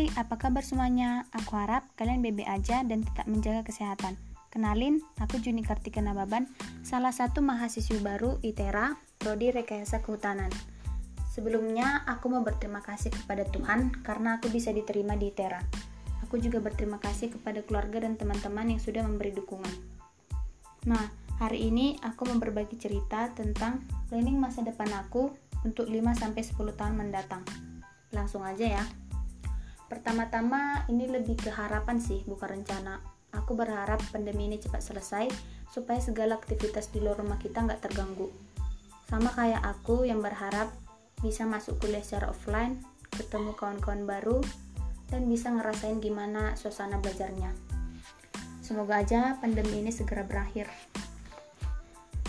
Hai, apa kabar semuanya? Aku harap kalian bebe aja dan tetap menjaga kesehatan. Kenalin, aku Juni Kartika Nababan, salah satu mahasiswi baru ITERA, Prodi Rekayasa Kehutanan. Sebelumnya, aku mau berterima kasih kepada Tuhan karena aku bisa diterima di ITERA. Aku juga berterima kasih kepada keluarga dan teman-teman yang sudah memberi dukungan. Nah, hari ini aku mau berbagi cerita tentang planning masa depan aku untuk 5-10 tahun mendatang. Langsung aja ya. Pertama-tama ini lebih ke harapan sih, bukan rencana. Aku berharap pandemi ini cepat selesai supaya segala aktivitas di luar rumah kita nggak terganggu. Sama kayak aku yang berharap bisa masuk kuliah secara offline, ketemu kawan-kawan baru, dan bisa ngerasain gimana suasana belajarnya. Semoga aja pandemi ini segera berakhir.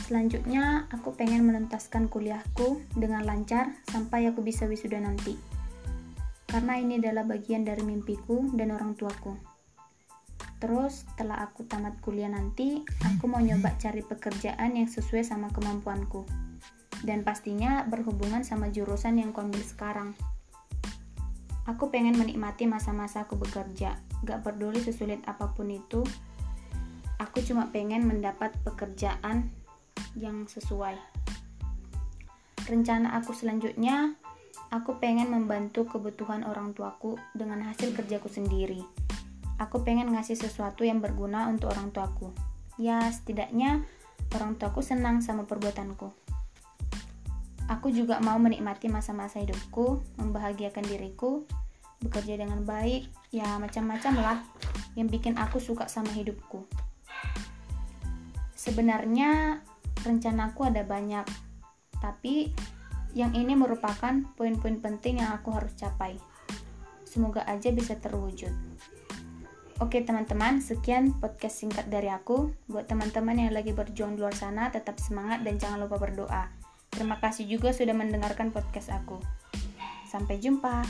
Selanjutnya, aku pengen menuntaskan kuliahku dengan lancar sampai aku bisa wisuda nanti karena ini adalah bagian dari mimpiku dan orang tuaku. Terus, setelah aku tamat kuliah nanti, aku mau nyoba cari pekerjaan yang sesuai sama kemampuanku. Dan pastinya berhubungan sama jurusan yang ambil sekarang. Aku pengen menikmati masa-masa aku bekerja, gak peduli sesulit apa pun itu. Aku cuma pengen mendapat pekerjaan yang sesuai. Rencana aku selanjutnya Aku pengen membantu kebutuhan orang tuaku dengan hasil kerjaku sendiri. Aku pengen ngasih sesuatu yang berguna untuk orang tuaku. Ya, setidaknya orang tuaku senang sama perbuatanku. Aku juga mau menikmati masa-masa hidupku, membahagiakan diriku, bekerja dengan baik, ya macam-macam lah yang bikin aku suka sama hidupku. Sebenarnya rencanaku ada banyak, tapi yang ini merupakan poin-poin penting yang aku harus capai. Semoga aja bisa terwujud. Oke teman-teman, sekian podcast singkat dari aku. Buat teman-teman yang lagi berjuang di luar sana, tetap semangat dan jangan lupa berdoa. Terima kasih juga sudah mendengarkan podcast aku. Sampai jumpa.